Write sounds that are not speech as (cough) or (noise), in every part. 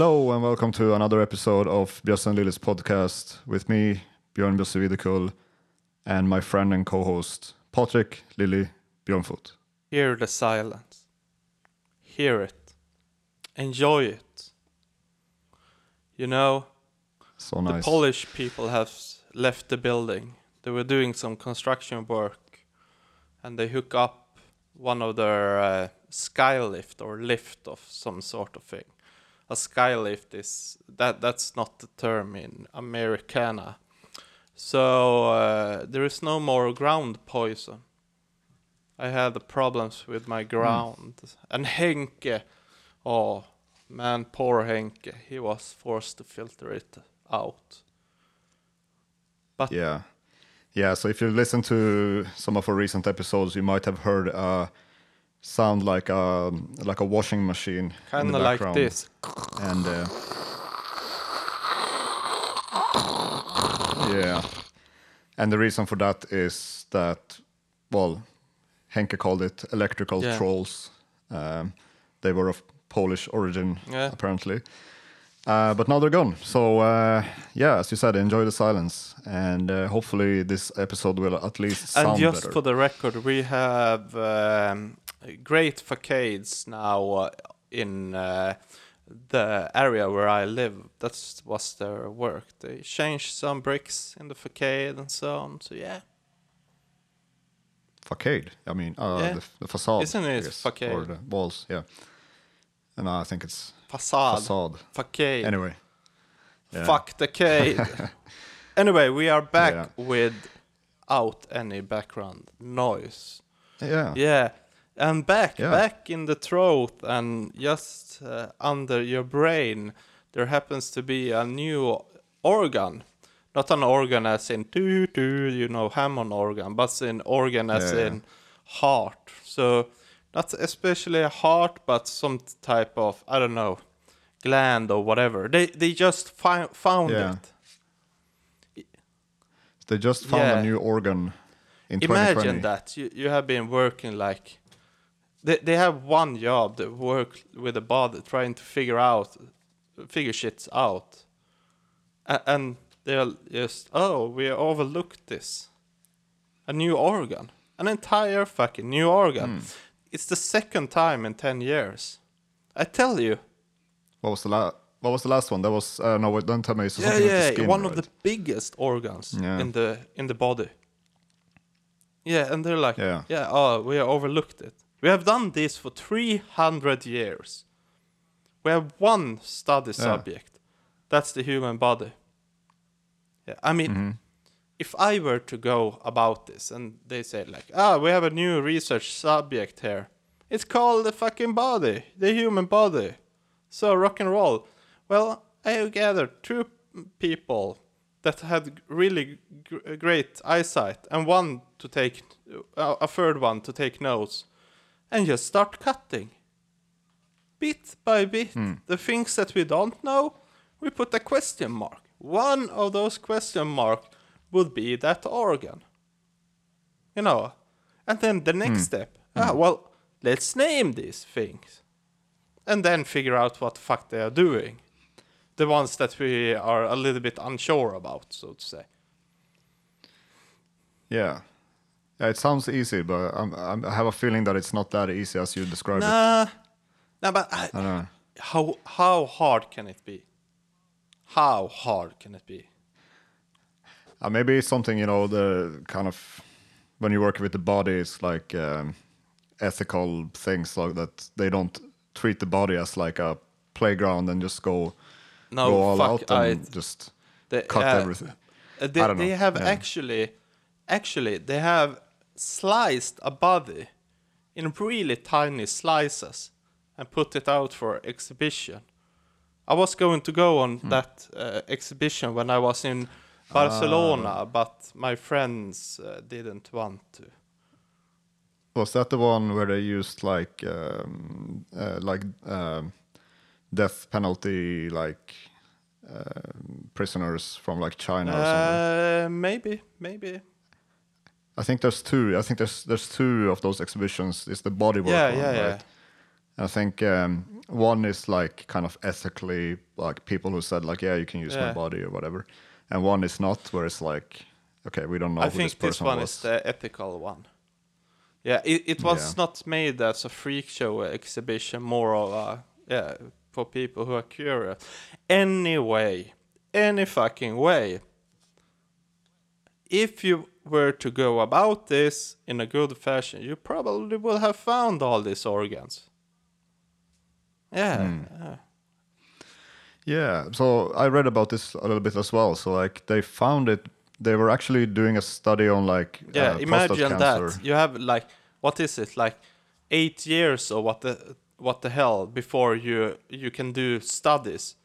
Hello and welcome to another episode of Björn Lillis podcast with me, Björn Björsevidekull, and my friend and co-host Patrick Lilly Björnfot. Hear the silence. Hear it. Enjoy it. You know, So the. Polish people have left the building. They were doing some construction work and they hook up one of their uh, skylift or lift of some sort of thing. A skylift is that that's not the term in Americana. So uh, there is no more ground poison. I had the problems with my ground. And Henke, oh man, poor Henke, he was forced to filter it out. But Yeah. Yeah, so if you listen to some of our recent episodes, you might have heard uh sound like a like a washing machine in kind of like this. and uh, yeah and the reason for that is that well henke called it electrical Yeah. trolls um, they were of polish origin Yeah. apparently uh, but now they're gone so uh, yeah as you said enjoy the silence and uh, hopefully this episode will at least sound And just better for the record, we have um, great facades now uh, in uh, the area where I live. That was their work. They changed some bricks in the facade and so on. So yeah, facade i mean uh, Yeah. the, the facade Isn't it facade? or the walls yeah and i think it's facade, facade facade. anyway Yeah. Fuck the cade. (laughs) anyway, we are back Yeah. without any background noise. Yeah. Yeah, and back, Yeah. back in the throat and just uh, under your brain, there happens to be a new organ. Not an organ as in do do, you know, Hammond organ, but an organ as in heart. So not especially a heart, but some type of I don't know, gland or whatever. They they just fi- found Yeah. it. They just found Yeah. a new organ in Imagine 2020. that you, you have been working like they they have one job to work with the body trying to figure out figure shits out A- and they're just oh we overlooked this a new organ an entire fucking new organ Hmm. It's the second time in 10 years i tell you What was the last? What was the last one? That was uh, no. wait, Don't tell me. It's yeah something with the yeah skin, one right? of the biggest organs Yeah. in the in the body yeah and they're like Yeah. yeah oh we overlooked it we have done this for 300 years we have one study subject that's the human body yeah i mean Mm-hmm. If i were to go about this and they say like ah we have a new research subject here it's called the fucking body the human body so rock and roll. Well, I gathered two people that had really gr- great eyesight, and one to take uh, a third one to take notes, and just start cutting, bit by bit, the things that we don't know. We put a question mark. One of those question mark would be that organ. You know, and then the next step. Ah, well, let's name these things and then figure out what the fuck they are doing. The ones that we are a little bit unsure about, so to say. Yeah. Yeah. It sounds easy, but I'm, I'm, I have a feeling that it's not that easy as you described it. Nah, nah, but I, I don't know. how how hard can it be? How hard can it be? Uh, maybe it's something you know the kind of when you work with the body, it's like um, ethical things like that. They don't treat the body as like a playground and just go No, go all fuck, out and I- just cut uh, everything. Uh, they, they know, have yeah. actually, actually, they have sliced a body in really tiny slices and put it out for exhibition. I was going to go on Hmm. that uh, exhibition when I was in Barcelona, but my friends uh, didn't want to. Was that the one where they used like um, uh, like um, death penalty like um prisoners from like China or something? Uh, maybe, maybe. I think there's two. I think there's there's two of those exhibitions. It's the body work Yeah, one, yeah, yeah. right? I think um, one is like kind of ethically like people who said like yeah you can use my body or whatever, and one is not where it's like okay we don't know I who think this this one was. is the ethical one. Yeah, it, it was Yeah. not made as a freak show exhibition, more of a yeah for people who are curious. Anyway, any fucking way. If you were to go about this in a good fashion, you probably will have found all these organs. Yeah. Hmm. yeah. Yeah, so I read about this a little bit as well. So like they found it. They were actually doing a study on like Yeah, uh, imagine that. You have like what is it like eight years or what the what the hell before you you can do studies.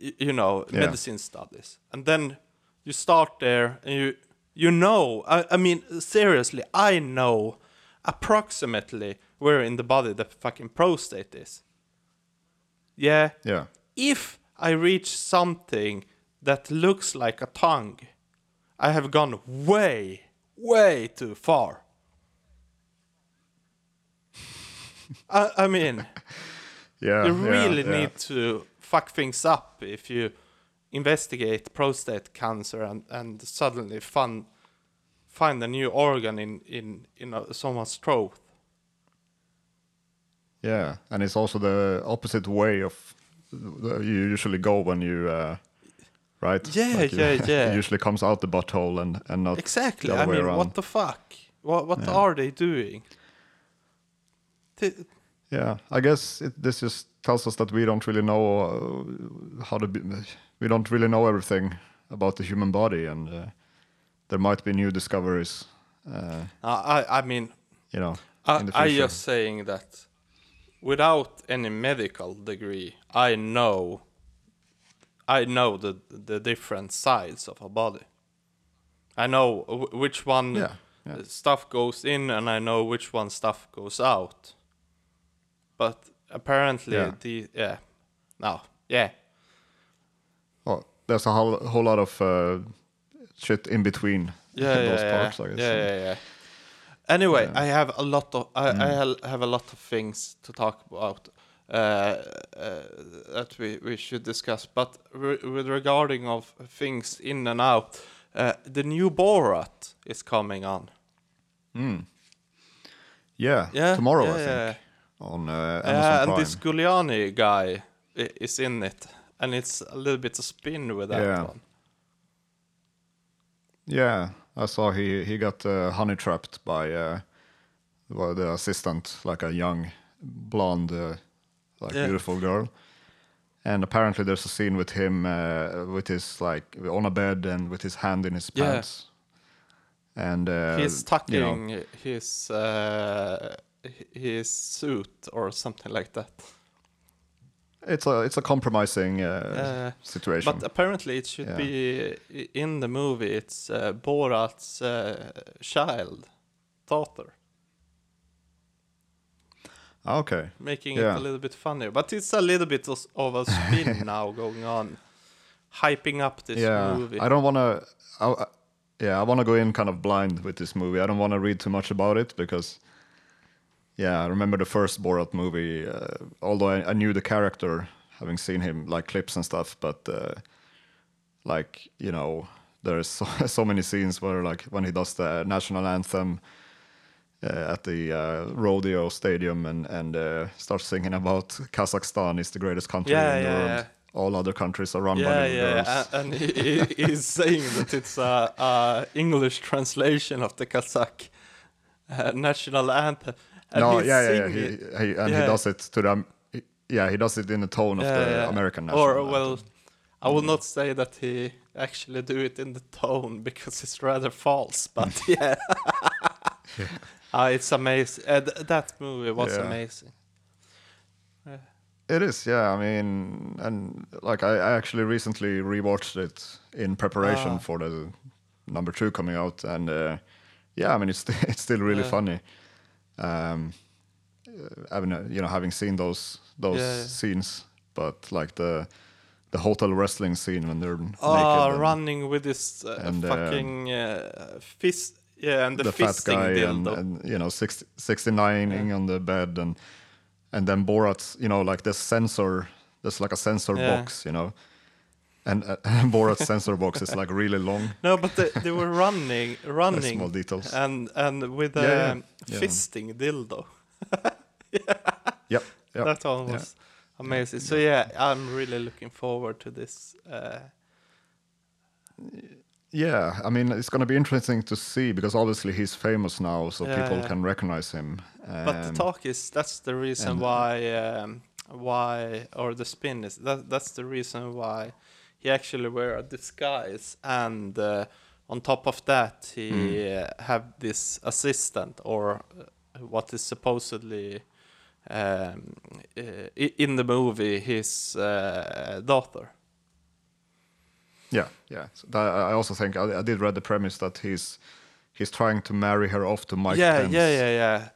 Y- you know, Yeah. medicine studies, and then you start there and you you know. I, I mean, seriously, I know approximately where in the body the fucking prostate is. Yeah, Yeah, if I reach something that looks like a tongue, I have gone way, way too far. (laughs) I, I mean, yeah. you really yeah. need to fuck things up if you investigate prostate cancer and, and suddenly find find a new organ in in in a, someone's throat. Yeah, and it's also the opposite way of you usually go when you, uh, right? Yeah, Like you- yeah, (laughs) yeah. it usually comes out the butthole and and not Exactly. I mean, around. what the fuck? What what Yeah. are they doing? Th- Yeah, I guess it, this just tells us that we don't really know uh, how to be. We don't really know everything about the human body, and uh, there might be new discoveries. Uh, I I mean, you know, I, I just saying that without any medical degree, I know I know the the different sides of a body. I know which one Yeah, yeah. stuff goes in, and I know which one stuff goes out. But apparently, Yeah. the yeah, no, yeah, Well, there's a whole, whole lot of uh, shit in between yeah, those parts. I guess. yeah, yeah, yeah. Anyway, Yeah. Mm. I have a lot of I, I have a lot of things to talk about uh, uh, that we, we should discuss. But re- with regarding of things in and out, uh, the new Borat is coming on. Yeah, Yeah, tomorrow yeah, I think on uh, Amazon Uh, and Prime. this Giuliani guy is in it, and it's a little bit of spin with that Yeah. one. Yeah, I saw he he got uh, honey trapped by uh, well, the assistant, like a young blonde, uh, like Yeah. beautiful girl. And apparently, there's a scene with him uh, with his like on a bed and with his hand in his Yeah. pants. And uh, He's you tucking know, his uh, his suit or something like that. It's a it's a compromising uh, Uh, situation. But apparently, it should Yeah. be in the movie. It's uh, Borat's uh, child, daughter, Ah, okay, making Yeah. it a little bit funnier. But it's a little bit of of a spin (laughs) now going on, hyping up this yeah, movie. I don't want to. Yeah, I want to go in kind of blind with this movie. I don't want to read too much about it because, yeah, I remember the first Borat movie. Uh, although I, I knew the character, having seen him like clips and stuff, but uh, like you know, there's (laughs) so, so many scenes where like when he does the national anthem. Uh, at the uh, rodeo stadium and and uh, starts singing about Kazakhstan is the greatest country Yeah, in the yeah, world. yeah. All other countries are run by yeah, girls. and he, he, he's saying that it's a, a English translation of the Kazakh uh, national anthem. And no, yeah, yeah, yeah. He, he, and Yeah. he does it to the, he- yeah, he does it in the tone of Yeah, the yeah. American national. Or anthem. well, I will not say that he actually do it in the tone because it's rather false. But (laughs) yeah, uh, (laughs) it's amazing. Uh, th- that movie was Yeah. amazing. it is, yeah. I mean, and like I, I actually recently rewatched it in preparation Ah. for the number two coming out, and uh, yeah, I mean, it's (laughs) it's still really Yeah. funny. Um, uh, having uh, you know having seen those those Yeah, yeah. scenes, but like the the hotel wrestling scene when they're Oh, naked and running with this uh, and, um, fucking uh, fist. Yeah, and the, the fat guy and, and you know 60, 69ing on the bed and and then Borat's, you know, like this censor, there's like a censor Yeah. box, you know, and uh, (laughs) Borat's censor box is like really long. No, but they, they were running, (laughs) running, small details. and and with a Yeah, yeah, fisting dildo. (laughs) Yep. yep. That one yeah. was amazing. So yeah, I'm really looking forward to this. Uh, Yeah, I mean, it's going to be interesting to see because obviously he's famous now, so Yeah, people yeah. can recognize him. but the Um, talk is that's the reason why um, why or the spin is that that's the reason why he actually wear a disguise and uh, on top of that he uh, have this assistant or uh, what is supposedly um, uh, in the movie his uh, daughter. Yeah, yeah. So that, I also think I, I did read the premise that he's he's trying to marry her off to Mike yeah, Pence. yeah, yeah, yeah.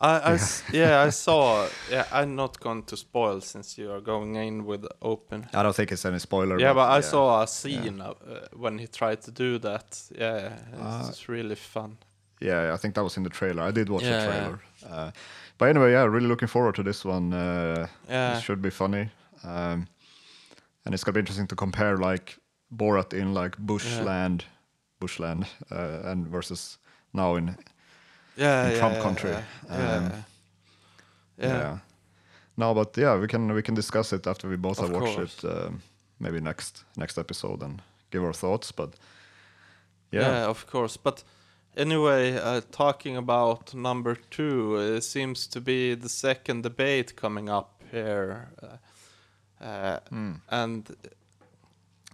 I, I s- yeah, I saw. Yeah, I'm not going to spoil since you are going in with open. I don't think it's any spoiler. Yeah, but I saw a scene of, uh, when he tried to do that. Yeah, Ah. it's really fun. Yeah, I think that was in the trailer. I did watch Yeah, the trailer. Uh, but anyway, yeah, really looking forward to this one. Uh, Yeah. It should be funny, um, and it's gonna be interesting to compare like Borat in like bushland, bushland, uh, and versus now in Yeah, In yeah, Trump yeah, country. Yeah, yeah. Um, yeah. No, but yeah, we can we can discuss it after we both Of have watched course. it. Um, maybe next next episode and give our thoughts. But Yeah. yeah, of course. But anyway, uh, talking about number two, it seems to be the second debate coming up here. Uh, uh, Hmm. And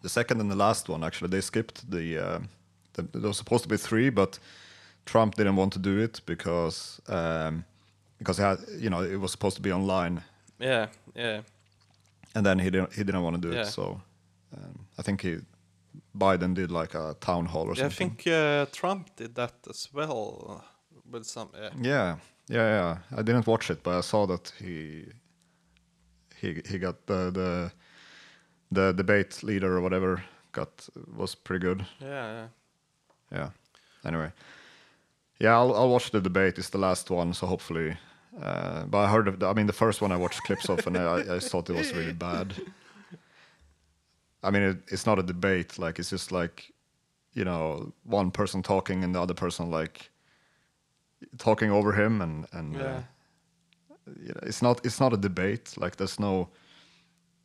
the second and the last one actually they skipped the. Uh, the there was supposed to be three, but Trump didn't want to do it because um, because he had you know it was supposed to be online, yeah, yeah. and then he didn't he didn't want to do Yeah. it. So um, I think he Biden did like a town hall or Yeah, I think uh, Trump did that as well uh, with some. Yeah. Yeah, yeah, yeah. I didn't watch it, but I saw that he he he got the the the debate leader or whatever got was pretty good. Yeah, yeah. Yeah. Anyway, yeah, I'll I'll watch the debate. It's the last one, so hopefully. Uh, but I heard of the, I mean, the first one I watched clips of, and I, I thought it was really bad. I mean, it, it's not a debate. Like it's just like, you know, one person talking and the other person like talking over him, and and uh, Yeah. you know, it's not it's not a debate. Like there's no,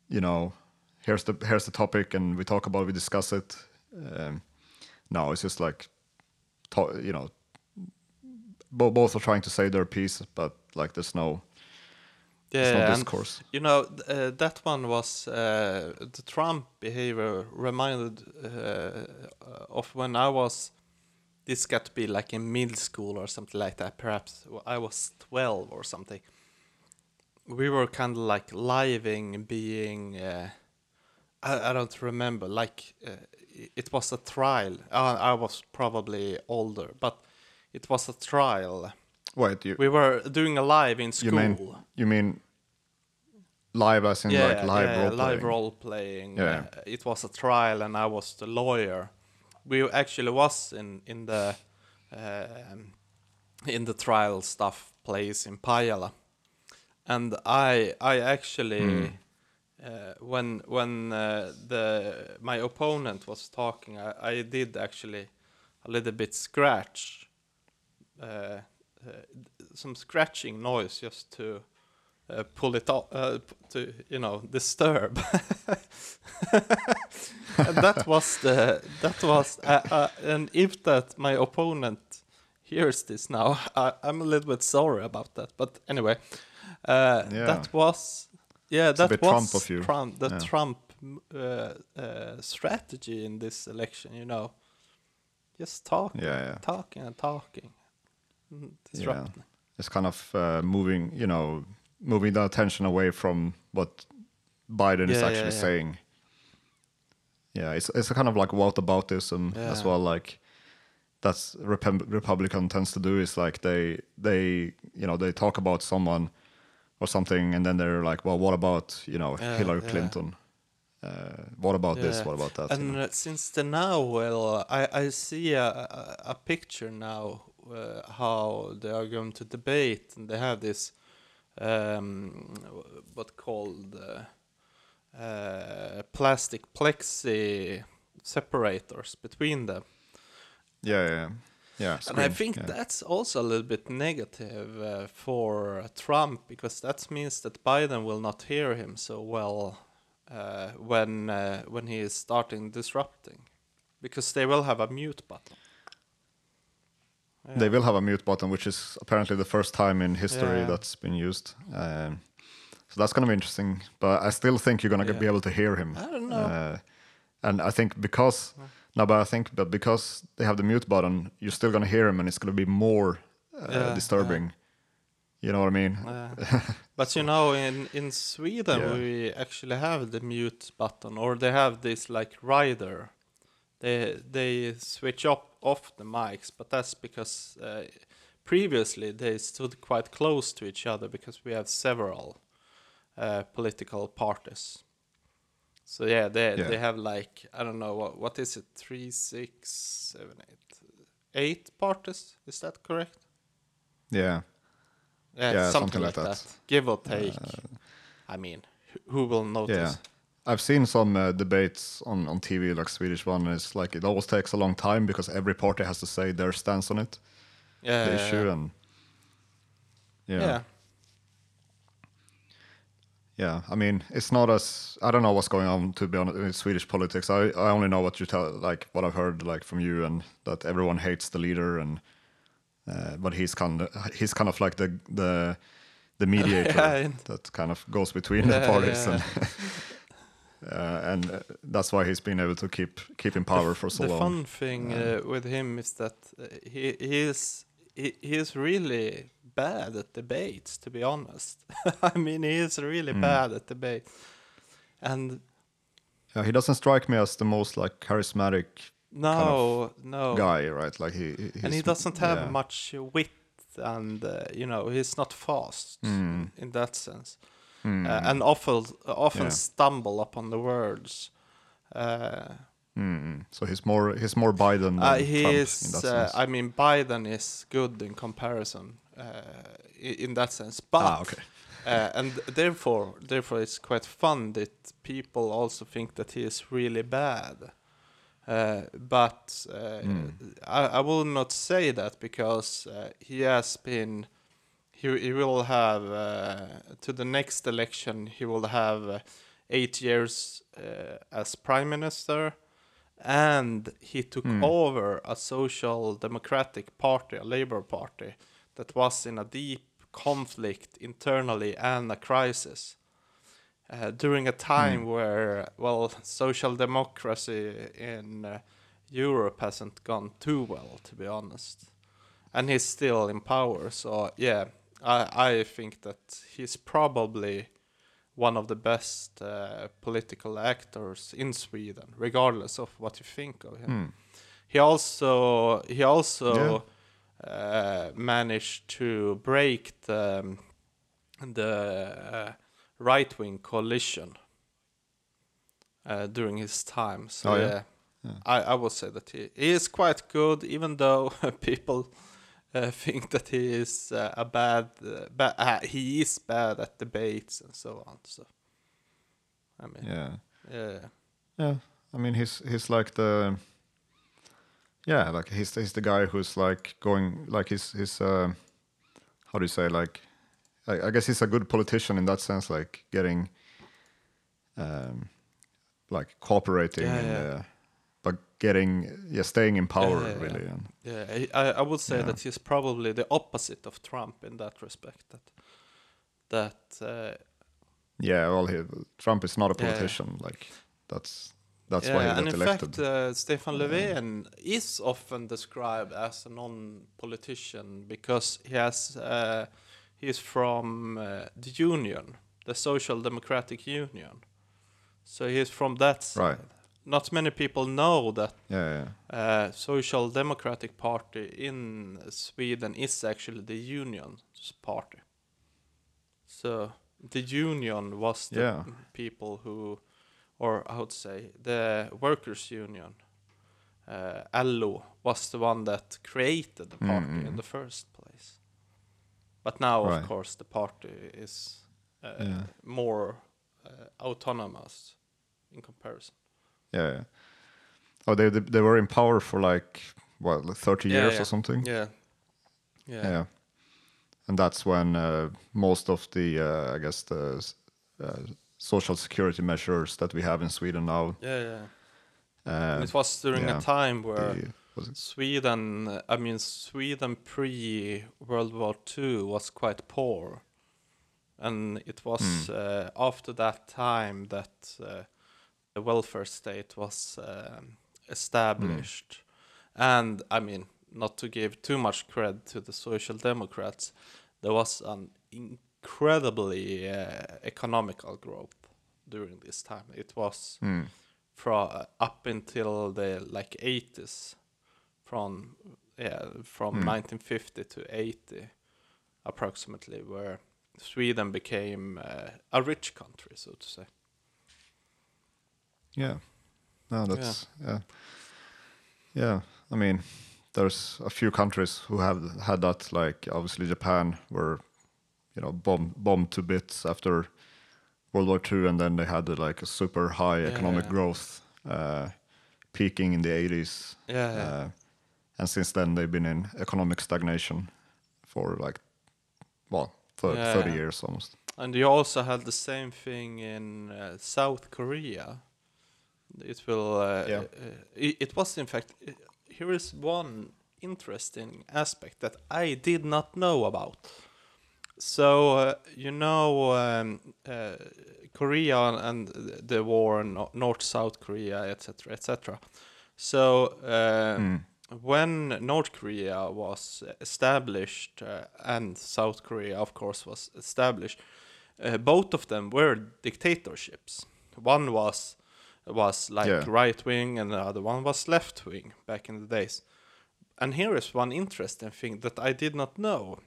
you know, here's the here's the topic, and we talk about it, we discuss it. Um, no, it's just like, to, you know, bo- both are trying to say their piece, but like there's no, Yeah, it's no discourse. You know, uh, that one was uh, the Trump behavior reminded uh, of when I was. This got to be like in middle school or something like that. Perhaps I was twelve or something. We were kind of like living, being. Uh, I, I don't remember. Like uh, it was a trial. I was probably older, but it was a trial. Wait, you We were doing a live in school. you mean you mean live as in like live yeah, role live playing? role playing. Yeah. Uh, it was a trial, and I was the lawyer. We actually was in in the um, in the trial stuff place in Pajala, and I I actually Hmm. uh, when when uh, the my opponent was talking, I, I did actually a little bit scratch. Uh, uh, some scratching noise just to uh, pull it off, uh, to you know disturb. (laughs) and that was the that was and if that my opponent hears this now, I, I'm a little bit sorry about that. But anyway, uh, Yeah. that was yeah a that was Trump of you. Trump the Yeah. Trump uh, uh, strategy in this election. You know, just talking, Yeah, yeah. talking and talking, Mm, disrupting. It's kind of uh, moving, you know, moving the attention away from what Biden is Yeah, yeah, actually yeah. saying. Yeah, it's it's a kind of like whataboutism as Yeah. well. Like that's Rep- Republican tends to do is like they they you know they talk about someone or something and then they're like, well, what about you know Yeah, Hillary yeah. Clinton? Uh, what about this? Yeah. What about that? you And know? uh, since the now, well, I, I see a, a, a picture now uh, how they are going to debate, and they have this um, what called uh, uh, plastic plexi separators between them. Yeah, yeah, yeah. and I think yeah. that's also a little bit negative uh, for Trump because that means that Biden will not hear him so well uh, when when he is starting disrupting, because they will have a mute button. They will have a mute button, which is apparently the first time in history Yeah. that's been used. Um, so that's going to be interesting. But I still think you're going to Yeah. be able to hear him. I don't know. Uh, and I think because no, but I think but because they have the mute button, you're still going to hear him, and it's going to be more uh, Yeah, disturbing. You know what I mean? Uh, (laughs) but you know, in in Sweden Yeah. we actually have the mute button, or they have this like rider. They they switch up off the mics, but that's because uh, previously they stood quite close to each other because we have several uh, political parties. So yeah, they Yeah. they have like I don't know what what is it three six seven eight eight parties is that correct? yeah. Yeah, Yeah, something, something like that. that. Uh, Give or take. I mean, who will notice? I've seen some uh, debates on, on TV, like Swedish one, and it's like it always takes a long time because every party has to say their stance on it, Yeah, the yeah, issue, yeah. and yeah. yeah. Yeah, I mean, it's not as I don't know what's going on to be honest in Swedish politics. I, I only know what you tell, like what I've heard, like from you, and that everyone hates the leader, and uh, but he's kind of he's kind of like the the the (laughs) mediator Yeah, that kind of goes between the parties, yeah. and (laughs) uh, and uh, that's why he's been able to keep keep in power for so the long. The fun thing uh, with him is that uh, he he is he, he is really bad at debates. To be honest, (laughs) I mean, he is really Hmm. bad at debate, and Yeah, he doesn't strike me as the most like charismatic no, no, guy, right? Like he, he and he doesn't have yeah. much wit, and uh, you know, he's not fast Mm. in that sense. Mm. uh, and often often Yeah. stumble upon the words. Uh, Mm. So he's more he's more Biden than uh, he Trump is. Uh. I mean, Biden is good in comparison uh, in, that sense, but ah, okay. uh, and therefore, therefore, it's quite fun that people also think that he is really bad. Uh, but uh, Mm. I, I will not say that because uh, he has been. He, he will have uh, to the next election. He will have uh, eight years uh, as prime minister, and he took Hmm. over a social democratic party, a labor party, that was in a deep conflict internally and a crisis. Uh, during a time where, well, social democracy in uh, Europe hasn't gone too well, to be honest. And he's still in power, so yeah, I, I think that he's probably one of the best uh, political actors in Sweden, regardless of what you think of him. Hmm. He also he also uh, managed to break the the uh, right wing coalition uh, during his time. So Oh, yeah, yeah? Yeah. I I would say that he, he is quite good, even though (laughs) people. Uh, (laughs) think that he is uh, a bad, uh, ba- uh, he is bad at debates and so on. So, I mean, Yeah. yeah, Yeah. I mean he's he's like the Yeah, like he's he's the guy who's like going like he's he's uh how do you say like I, I guess he's a good politician in that sense, like getting um like cooperating Yeah, and yeah. uh, but getting yeah, staying in power Yeah, yeah, really yeah. and Yeah, I, I would say Yeah. that he's probably the opposite of Trump in that respect. That that uh, yeah, well he, Trump is not a politician, like that's that's why he and got in elected. fact, uh, Stefan Löfven is often described as a non-politician because he has uh, he's from uh, the Union, the Social Democratic Union. So he's from that side. Right. Not many people know that yeah, yeah. uh, Social Democratic Party in Sweden is actually the Union's party. So the Union was the Yeah. people who, or i would say, the workers' union, uh, LO, was the one that created the party in Mm. the first place. But now, Right. of course, the party is uh, more uh, autonomous in comparison. Yeah, yeah. Oh, they they were in power for like what, like thirty Yeah, years yeah. or something. Yeah. Yeah. Yeah. And that's when uh, most of the, uh, I guess, the uh, social security measures that we have in Sweden now. Yeah. yeah. Uh, it was during a time where the-? Sweden, I mean, Sweden pre World War II was quite poor. And it was uh, after that time that uh, the welfare state was um, established. Hmm. And I mean, not to give too much credit to the Social Democrats, there was an incredibly uh, economical growth during this time. It was Hmm. from up until the like 80s from yeah from Hmm. 1950 to 80 approximately where Sweden became uh, a rich country so to say Yeah. No, that's yeah. yeah. I mean, there's a few countries who have had that. Like obviously Japan, were you know bombed bombed to bits after World War II, and then they had like a super high economic Yeah. growth, uh, peaking in the 80s. yeah, yeah. Uh, and since then they've been in economic stagnation for like well thir- Yeah. 30 years almost. and you also had the same thing in uh, South Korea it will uh, Yeah. uh, it, it was in fact uh, here is one interesting aspect that I did not know about So uh, you know um, uh, Korea and the war, no- North South Korea, etc., etc. So uh, Mm. when North Korea was established uh, and South Korea, of course, was established, both of them were dictatorships. One was was like Yeah. right wing, and the other one was left wing back in the days. And here is one interesting thing that I did not know.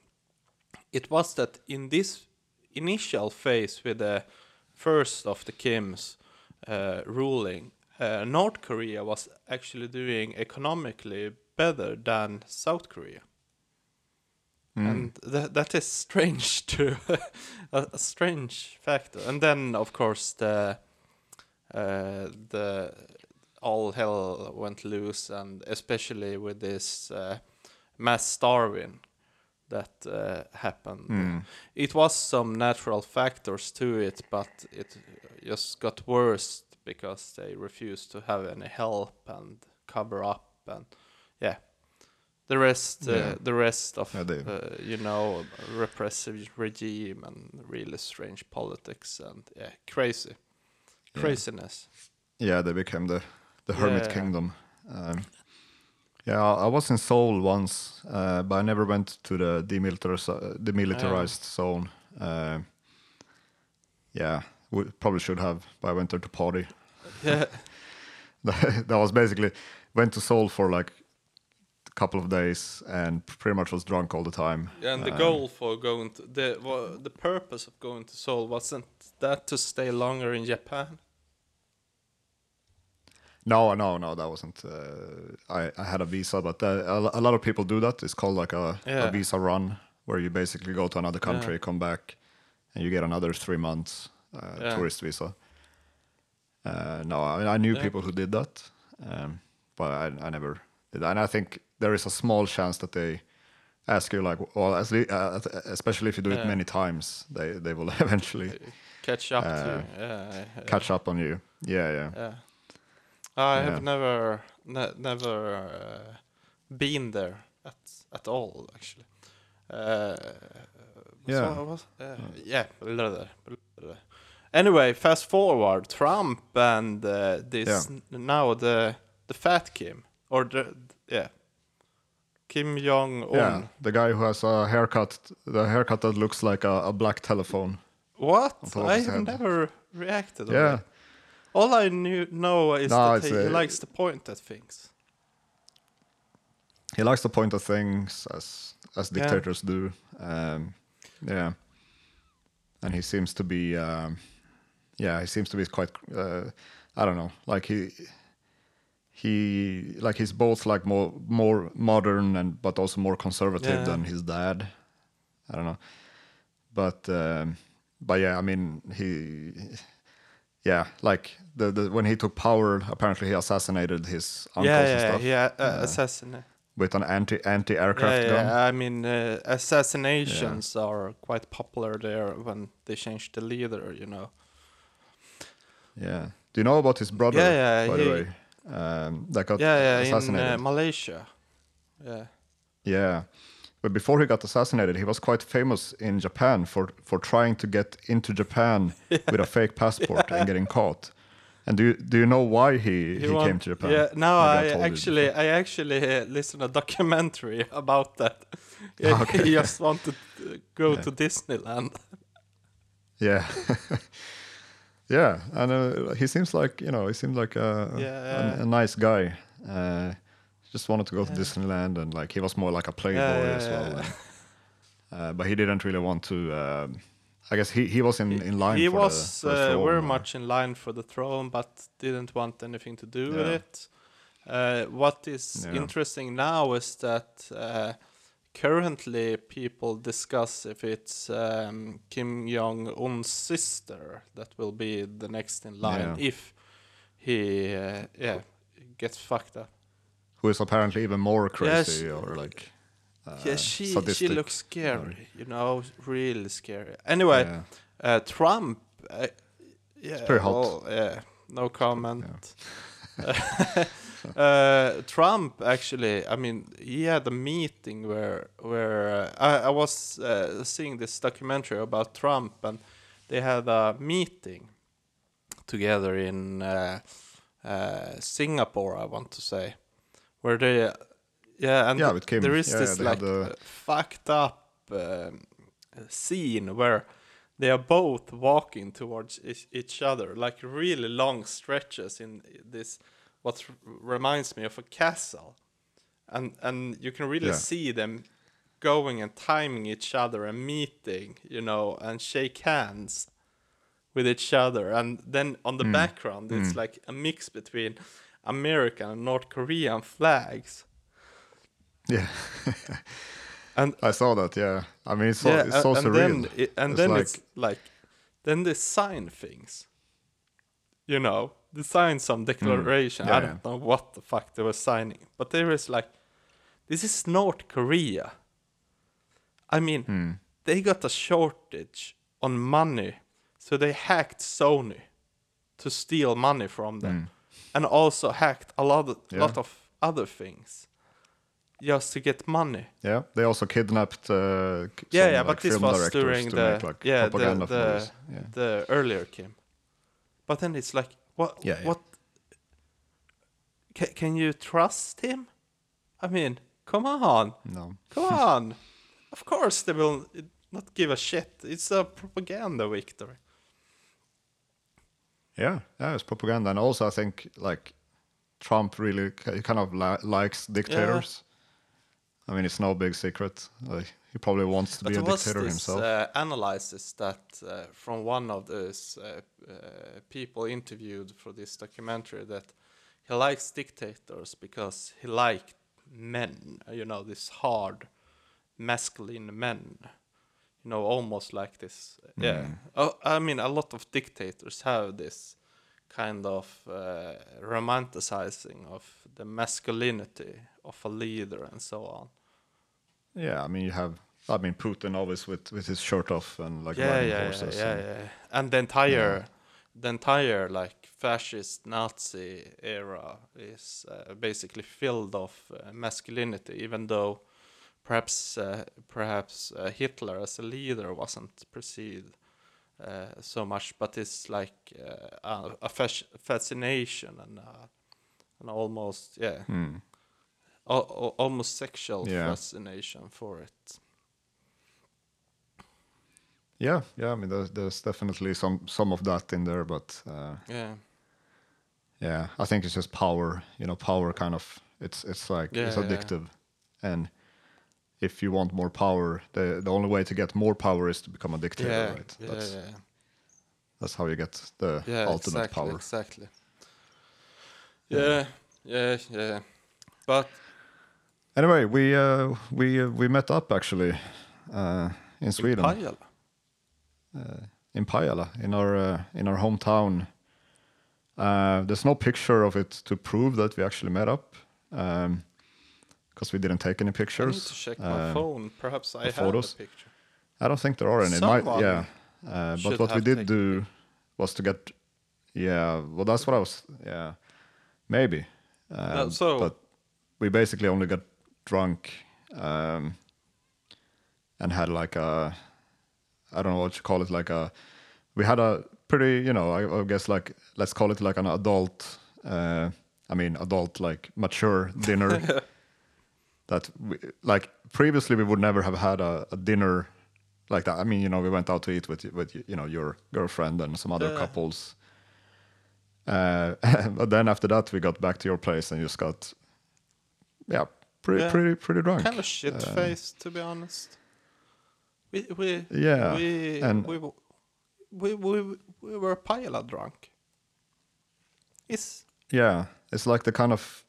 It was that in this initial phase with the first of the Kims uh, ruling, uh, North Korea was actually doing economically better than South Korea. Mm. And that that is (laughs) strange to a, a strange factor. And then of course the uh, the all hell went loose, and especially with this uh, mass starving that uh, happened. Mm. It was some natural factors to it, but it just got worse because they refused to have any help and cover up, and yeah, the rest, uh, Yeah. the rest of Yeah, uh, you know repressive regime and really strange politics and yeah, crazy. Craziness. Yeah, they became the the hermit kingdom. Um, yeah, I I was in Seoul once, uh, but I never went to the demilitarized, demilitarized zone. Uh, yeah, we probably should have, but I went there to party. Yeah, (laughs) that was basically went to Seoul for like a couple of days and pretty much was drunk all the time. Yeah, and the Um, goal for going to the well, the purpose of going to Seoul wasn't that to stay longer in Japan. No, no, no, that wasn't. Uh, I I had a visa, but uh, a, a lot of people do that. It's called like a, Yeah. a visa run, where you basically go to another country, Yeah. come back, and you get another three months uh, Yeah. tourist visa. Uh, no, I, mean, I knew people who did that, um, but I, I never did. that. And I think there is a small chance that they ask you, like, well, as uh, especially if you do it many times, they they will (laughs) eventually Catch up Uh, to yeah, catch up on you. Yeah, yeah. Yeah, I Yeah. have never ne- never uh, been there at at all actually. Uh, Yeah. so was, uh, yeah. Anyway, fast forward, Trump and uh, this Yeah. n- now the the fat Kim or the yeah Kim Jong Un. Yeah, the guy who has a haircut, the haircut that looks like a, a black telephone. What? I have never reacted. Yeah. it. All I knew know is No, that he, a- likes to point at things. He likes to point at things as as Yeah. dictators do. Um, yeah, and he seems to be, um, yeah, he seems to be quite. Uh, I don't know, like he. He like he's both like more more modern and but also more conservative Yeah. than his dad. I don't know. But um, but yeah, I mean he yeah, like the, the when he took power, apparently he assassinated his uncles yeah, and yeah, stuff yeah, uh, assassinate. with an anti anti aircraft Yeah, gun. yeah, I mean, uh, assassinations are quite popular there when they change the leader, you know. Yeah. Do you know about his brother? Yeah, yeah, By he- the way, um, that got Yeah, yeah, in assassinated. uh, Malaysia. Yeah. yeah, but before he got assassinated, he was quite famous in Japan for for trying to get into Japan (laughs) with a fake passport and getting caught. And do you, do you know why he, he, want- came to Japan? Yeah, no, Maybe I, actually. I actually uh, listened to a documentary (laughs) about that. Yeah, Okay. He just wanted to go to Disneyland. (laughs) Yeah. yeah, and uh, he seems like you know he seems like a, Yeah. a, a nice guy. Uh, just wanted to go to Disneyland and like he was more like a playboy as well. yeah. and, uh, but he didn't really want to. Um, I guess he, he was in, in line. he for was the, for the uh, throne, very uh, much in line for the throne, but didn't want anything to do with it. Uh, what is Yeah. interesting now is that uh, currently people discuss if it's um, Kim Jong Un's sister that will be the next in line Yeah. if he uh, yeah gets fucked up. Who is apparently even more Yes. crazy or like. Uh, yeah, she she looks scary, you know, really scary. Anyway, Yeah. uh, Trump, uh, yeah, pretty hot. well, yeah, no comment. (laughs) uh, Trump actually, I mean, he had a meeting where where uh, I, I was uh, seeing this documentary about Trump, and they had a meeting together in uh, uh, Singapore, I want to say, where they, yeah, and Yeah, th- with Kim. there is Yeah, this like uh, fucked up um, scene where they are both walking towards each- each other, like really long stretches in this, what r- reminds me of a castle, and and you can really Yeah. see them going and timing each other and meeting, you know, and shake hands with each other, and then on the background it's like a mix between American and North Korean flags, Yeah, (laughs) and I saw that. Yeah, I mean it's so, yeah, it's so and surreal. then it, and It's then like- it's like then they sign things, you know, they sign some declaration. Mm. Yeah, I don't know what the fuck they were signing, but there is like, this is North Korea. I mean, Hmm. they got a shortage on money, so they hacked Sony to steal money from them, and also hacked a lot of. Yeah. lot of other things just to get money. Yeah, they also kidnapped. Uh, Yeah, yeah, like, but this was during the make, like, yeah the the. Yeah. the earlier Kim. But then it's like what Yeah, yeah. what can, can you trust him? I mean, come on. No. Come (laughs) on. Of course they will not give a shit. It's a propaganda victory. Yeah, yeah, it's propaganda, and also I think like Trump really kind of li- likes dictators. I mean, it's no big secret. Like, he probably wants to But be a dictator this himself. uh, analysis that uh, from one of those uh, uh, people interviewed for this documentary that he likes dictators because he liked men, you know, this hard, masculine men, you know, almost like this. Yeah, oh, I mean, a lot of dictators have this kind of uh, romanticizing of the masculinity of a leader and so on. yeah, I mean, you have. I mean, Putin always with with his shirt off and like yeah, riding yeah, horses. yeah, and- yeah. And the entire, the entire like fascist Nazi era is uh, basically filled of uh, masculinity, even though perhaps uh, perhaps uh, Hitler as a leader wasn't perceived uh, so much, but it's like uh, a, a fasc- fascination and uh, and almost yeah, Hmm. al- al- almost sexual Yeah. fascination for it. Yeah, yeah. I mean, there's, there's definitely some some of that in there, but uh, Yeah. yeah, I think it's just power. You know, power kind of. It's it's like it's Yeah, yeah. addictive, and if you want more power, the the only way to get more power is to become a dictator, Yeah, right? yeah, That's yeah. that's how you get the yeah, ultimate exactly, power. Exactly. Yeah, yeah, yeah. But Anyway, we uh, we uh, we met up actually uh, in Sweden. Pajala. in Pajala, in our uh, in our hometown. Uh, there's no picture of it to prove that we actually met up, because we didn't take any pictures. I need to check my Uh, phone. Perhaps I have photos. a picture. I don't think there are any. Might, yeah, uh, but what we did do was to get, yeah. Well, that's what I was. Yeah, maybe. Um, No, so- but we basically only got drunk, um, and had like a, I don't know what you call it, like a. We had a pretty, you know, I, I guess like let's call it like an adult. Uh, I mean, adult like mature dinner. (laughs) that we, like previously we would never have had a, a dinner like that. I mean, you know, we went out to eat with with you know your girlfriend and some other Yeah. couples. Uh, (laughs) but then after that, we got back to your place and just got, yeah, pretty Yeah. pretty pretty drunk. Kind of shit Uh, faced, to be honest. We we Yeah, we and- we, we we we were Pajala drunk. Is Yeah, it's like the kind of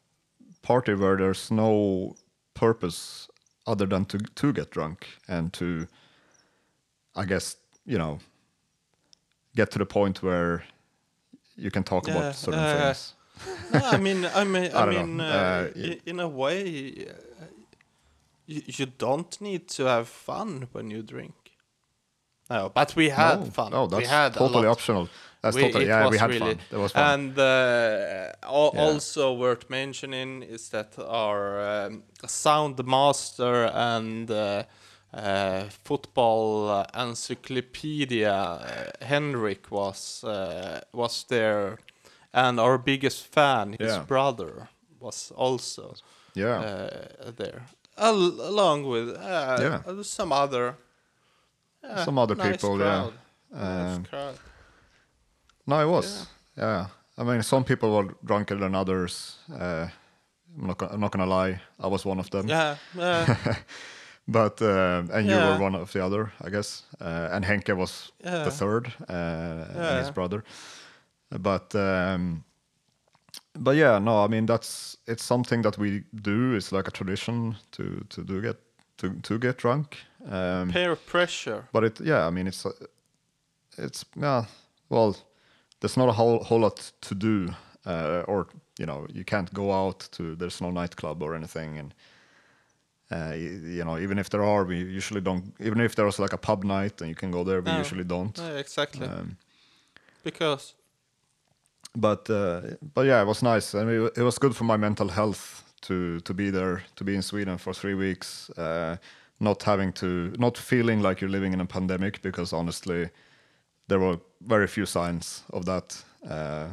party where there's no purpose other than to to get drunk and to, I guess you know, get to the point where you can talk Yeah, about certain uh, things. no, I mean I (laughs) mean I, I mean uh, Uh, in a way, you, you don't need to have fun when you drink. No, but we had no, fun. Oh, that's we had totally optional. That's We- totally yeah. We had really- fun. It was fun. And uh, al- Yeah. also worth mentioning is that our um, sound master and uh, uh, football encyclopedia uh, Henrik was uh, was there, and our biggest fan, his Yeah. brother, was also yeah, uh, there, Al- along with Yeah. some other. Uh, Some other nice people, yeah. crowd. Nice Um, crowd. no, it was. Yeah. I mean, some people were drunker than others. Uh, I'm not. Gonna, I'm not gonna lie. I was one of them. Yeah, yeah. (laughs) But uh, and you Yeah. were one of the other, I guess. Uh, and Henke was Yeah. the third, uh, and his brother. But um, but yeah, no, I mean that's it's something that we do. It's like a tradition to to do get to to get drunk. Um, peer pressure. but it yeah, I mean it's uh, it's yeah. Well, there's not a whole whole lot to do, uh, or you know, you can't go out to. There's no nightclub or anything, and uh, you, you know, even if there are, we usually don't. Even if there was like a pub night and you can go there, we No. usually don't. Yeah, exactly. Um, because but uh, but yeah, it was nice, and it, it was good for my mental health to to be there, to be in Sweden for three weeks, uh, not having to, not feeling like you're living in a pandemic, because honestly, there were very few signs of that. Uh,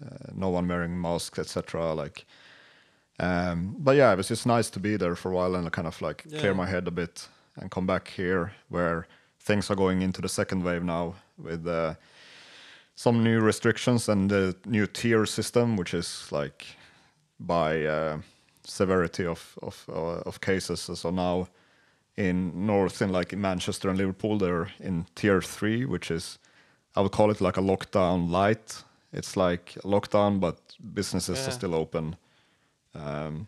uh, no one wearing masks, etc. Like, um, but yeah, it was just nice to be there for a while and kind of like clear my head a bit and come back here where things are going into the second wave now with. Uh, some new restrictions and the new tier system, which is like by uh, severity of of uh, of cases. So now in North, in like in Manchester and Liverpool, they're in tier three, which is I would call it like a lockdown light. It's like a lockdown, but businesses Yeah. are still open. Um,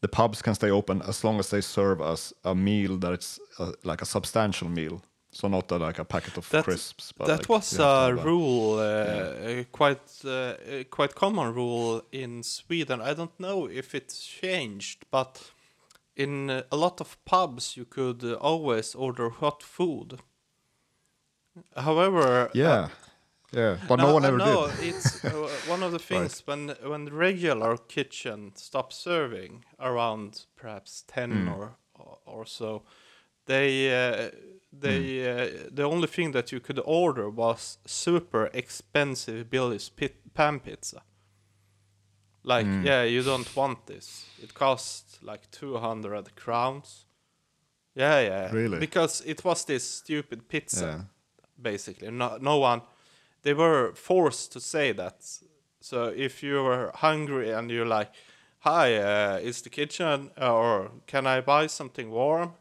the pubs can stay open as long as they serve us a meal that it's uh, like a substantial meal. So not uh, like a packet of That- crisps. But that like was you have to a rule, uh, a quite uh, quite common rule in Sweden. I don't know if it's changed, but in uh, a lot of pubs you could always order hot food. However, Yeah, yeah, but no, one uh, ever no, did. it's uh, one of the (laughs) things when when the regular kitchen stops serving around perhaps ten Hmm. or or so, they uh, they Hmm. uh, the only thing that you could order was super expensive Billy's pit, pan pizza. Like Hmm. yeah, you don't want this. It costs like two hundred crowns. Yeah, yeah. Really? Because it was this stupid pizza Yeah. basically. No, no one. They were forced to say that. So if you were hungry and you're like, "Hi, uh, is the kitchen or can I buy something warm?"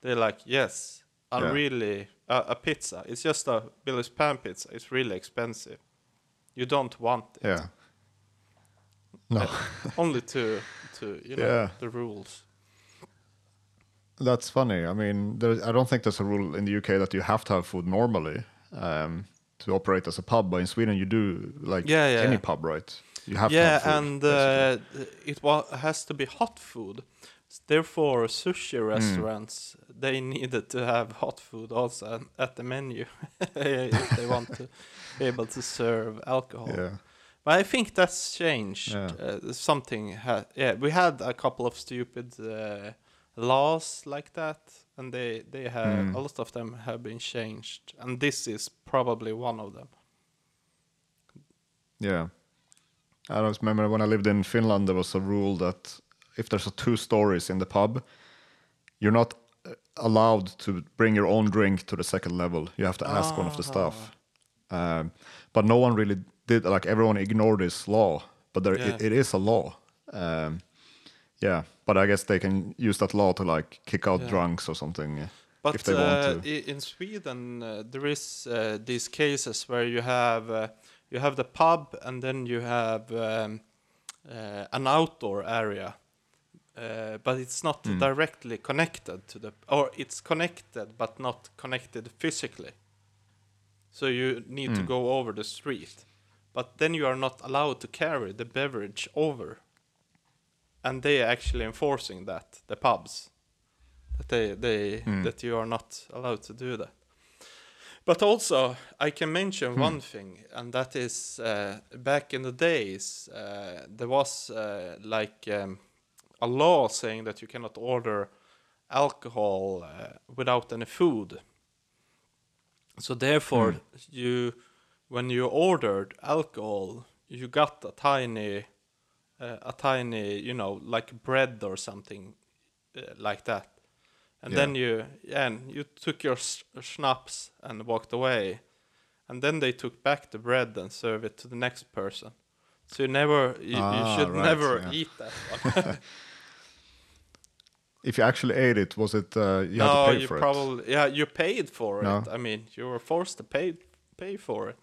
They're like, "Yes, I Yeah. really uh, a pizza. It's just a Billy's pan pizza. It's really expensive. You don't want it. Yeah. No. (laughs) Only to to you know Yeah. the rules." That's funny. I mean, I don't think there's a rule in the UK that you have to have food normally um, to operate as a pub, but in Sweden you do like Yeah, yeah, any pub, right? You have yeah, to have food, and uh, it wa- has to be hot food. Therefore, sushi Hmm. restaurants they needed to have hot food also at the menu (laughs) if they want to be able to serve alcohol. yeah, But I think that's changed. Yeah. Uh, something ha- yeah, we had a couple of stupid uh, laws like that, and they they have Mm. a lot of them have been changed, and this is probably one of them. yeah. I don't remember when I lived in Finland, there was a rule that if there's a two stories in the pub, you're not allowed to bring your own drink to the second level. You have to ask one of the staff. Um, but no one really did. Like everyone ignored this law, but there Yeah. it, it is a law. Um, yeah, but I guess they can use that law to like kick out Yeah. drunks or something. But if they want uh, to. in Sweden, uh, there is uh, these cases where you have uh, you have the pub and then you have um, uh, an outdoor area, uh, but it's not Hmm. directly connected to the, or it's connected but not connected physically. So you need to Hmm. go over the street, but then you are not allowed to carry the beverage over, and they are actually enforcing that the pubs that they they Hmm. that you are not allowed to do that. But also, I can mention Hmm. one thing, and that is uh, back in the days, uh, there was uh, like um, a law saying that you cannot order alcohol uh, without any food. So therefore, you, when you ordered alcohol, you got a tiny, uh, a tiny, you know, like bread or something uh, like that, and Yeah. then you, and you took your schnapps and walked away, and then they took back the bread and served it to the next person. So you never, you, you Ah, should right, never yeah. eat that one. (laughs) If you actually ate it, was it uh, you had to pay you for it? probably, yeah, you paid for No. it. I mean, you were forced to pay pay for it.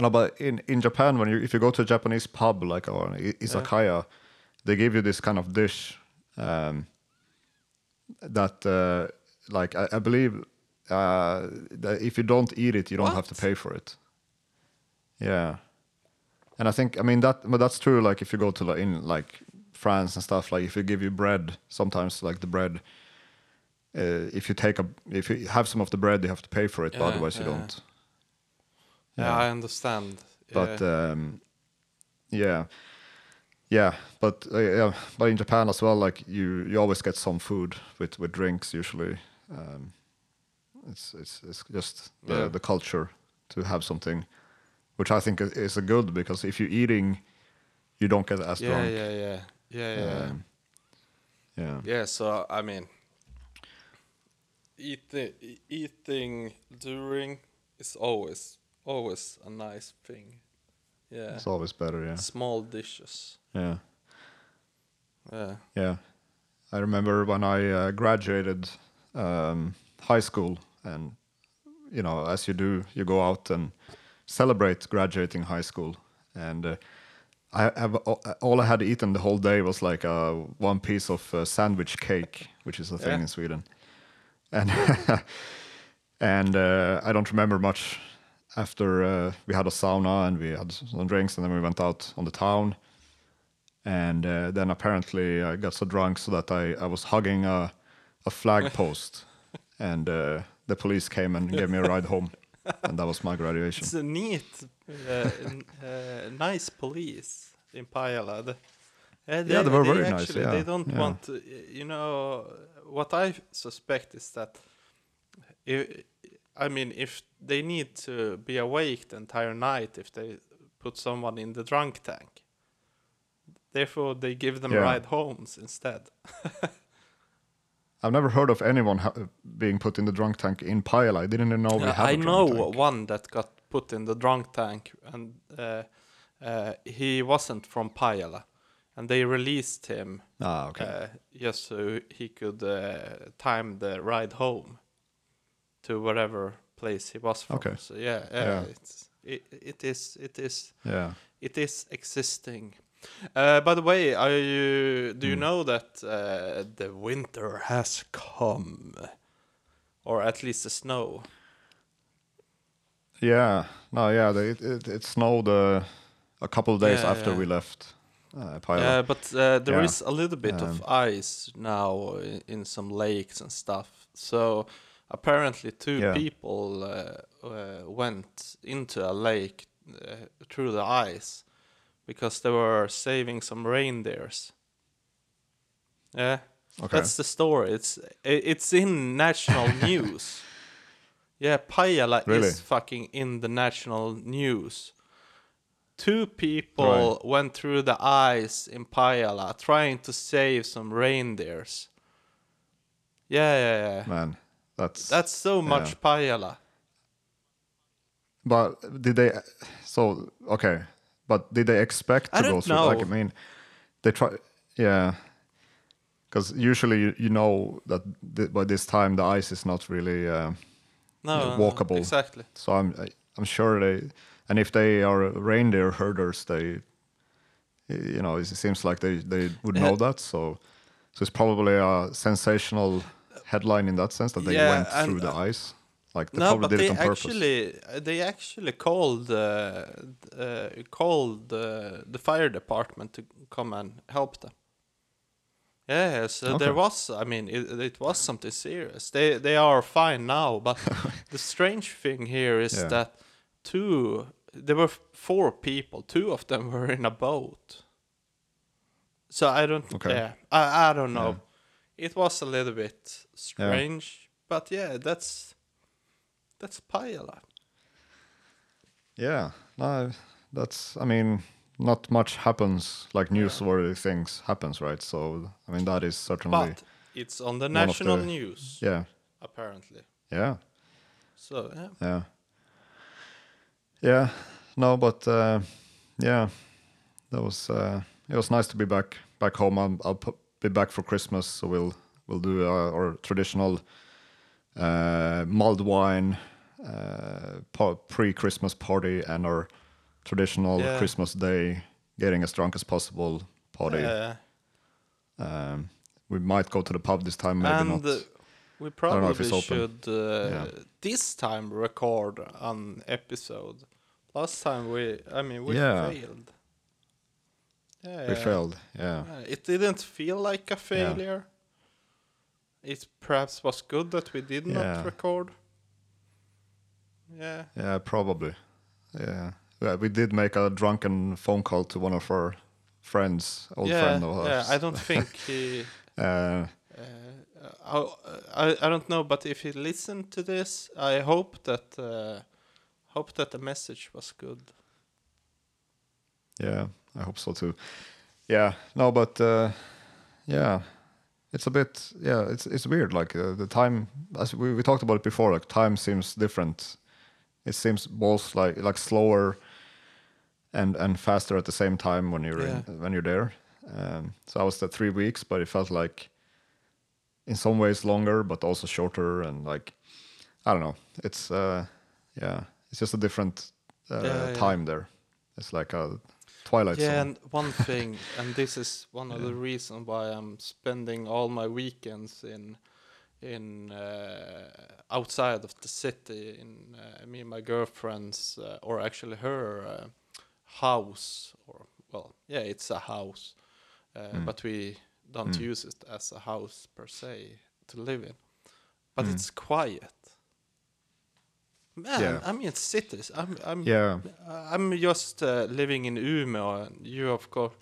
No, but in, in Japan, when you if you go to a Japanese pub like or izakaya, they give you this kind of dish um, that, uh, like I, I believe, uh, that if you don't eat it, you don't have to pay for it. Yeah, and I think I mean that, but that's true. Like if you go to like, in like France and stuff, like if you give you bread, sometimes like the bread. Uh, if you take a, if you have some of the bread, you have to pay for it, but Yeah, otherwise you don't. Yeah, Yeah. I understand. but yeah. um, yeah, yeah, but uh, yeah, but in Japan as well, like you, you always get some food with with drinks usually. Um, it's it's it's just the Yeah. the culture to have something, which I think is, is a good because if you're eating, you don't get as yeah, drunk. yeah, yeah, yeah, yeah. Um, yeah. Yeah, so I mean, eating eating during is always always a nice thing. Yeah, It's always better. Yeah, small dishes. yeah, Yeah, yeah. I remember when I uh, graduated um, high school, and you know, as you do, you go out and celebrate graduating high school. And uh, I have all I had eaten the whole day was like uh, one piece of uh, sandwich cake, which is a thing Yeah. in Sweden. And (laughs) and uh, I don't remember much after uh, we had a sauna and we had some drinks, and then we went out on the town. And uh, then apparently I got so drunk so that I, I was hugging a, a flag (laughs) post, and uh, the police came and gave me a ride home, and that was my graduation. it's a neat, uh, uh, nice police in Pajala. The- uh, Yeah, they were very nice, yeah, They don't yeah. want to, you know, what I suspect is that, i I mean, if they need to be awake the entire night, if they put someone in the drunk tank, therefore they give them Yeah. ride homes instead. (laughs) I've never heard of anyone ha- being put in the drunk tank in Pajala. I didn't even know we Uh, had I know tank. one that got put in the drunk tank, and uh, uh, he wasn't from Pajala, and they released him Ah, okay. uh, just so he could uh, time the ride home to whatever place he was from. Okay. So yeah, yeah, Yeah. it's it, it is it is yeah. it is existing. Uh, by the way, are you, do you know that uh, the winter has come, or at least the snow? Yeah, no, yeah, they, it, it it snowed uh, a couple of days Yeah, after yeah. we left uh. Yeah, but uh, there Yeah. is a little bit of Um, ice now in, in some lakes and stuff. So apparently, two people uh, uh, went into a lake through the ice because they were saving some reindeers. Yeah, Okay. that's the story. It's it's in national (laughs) news. Yeah, Pajala Really? is fucking in the national news. Two people Right. went through the ice in Pajala trying to save some reindeers. Yeah, yeah, yeah. Man, that's That's so much Yeah. Pajala. But did they? So okay, but did they expect to go through? Like I mean, they try. Yeah, because usually you, you know that th- by this time the ice is not really. Uh, No, Yeah, no, walkable. Exactly. so I'm I, I'm sure they, and if they are reindeer herders, they, you know, it seems like they they would know that. So, so it's probably a sensational headline in that sense that they Yeah, went and, through the ice. Like they no, probably but did they it on purpose. actually they actually called uh, uh, called uh, the fire department to come and help them. Yeah, so Okay. there was. I mean, it, it was something serious. They they are fine now, but (laughs) the strange thing here is Yeah. that two there were four people. Two of them were in a boat. So I don't. Okay. Yeah, I I don't know. It was a little bit strange, but yeah, that's that's Pajala. Yeah, no, that's. I mean, not much happens like newsworthy things happens, right? So I mean, that is certainly. But it's on the national the- news, yeah, apparently. yeah, So yeah. yeah, yeah. No, but uh, yeah, that was. Uh, it was nice to be back back home. I'll, I'll be back for Christmas, so we'll we'll do uh, our traditional uh, mulled wine uh, pre-Christmas party and our traditional Yeah. Christmas day, getting as drunk as possible party. Uh, Um, we might go to the pub this time, maybe and not. we know if it's probably open. should uh, Yeah. this time record an episode. Last time we, I mean, we Yeah. failed. Yeah, we yeah. failed. Yeah, Yeah, It didn't feel like a failure. It perhaps was good that we did Yeah. not record. Yeah. yeah, probably. Yeah. yeah, we did make a drunken phone call to one of our friends, old yeah, friend of ours. yeah. I don't think (laughs) he. Uh, Uh, I, I I don't know, but if he listened to this, I hope that uh, hope that the message was good. yeah, I hope so too. Yeah, no, but uh, yeah, it's a bit. Yeah, it's it's weird. Like uh, the time, as we, we talked about it before, like time seems different. It seems both like like slower and and faster at the same time when you're in, when you're there. Um, so I was there three weeks, but it felt like in some ways longer, but also shorter and like I don't know. It's uh, yeah, it's just a different uh, Yeah, yeah. time there. It's like a twilight yeah, zone. and one thing, and this is one of (laughs) the reasons why I'm spending all my weekends in in uh, outside of the city in uh, me and my girlfriend's uh, or actually her uh, house or well yeah it's a house uh, but we don't use it as a house per se to live in. But it's quiet. Man Yeah. i mean cities i'm i'm Yeah, I'm just uh, living in Umeå, and you, of course,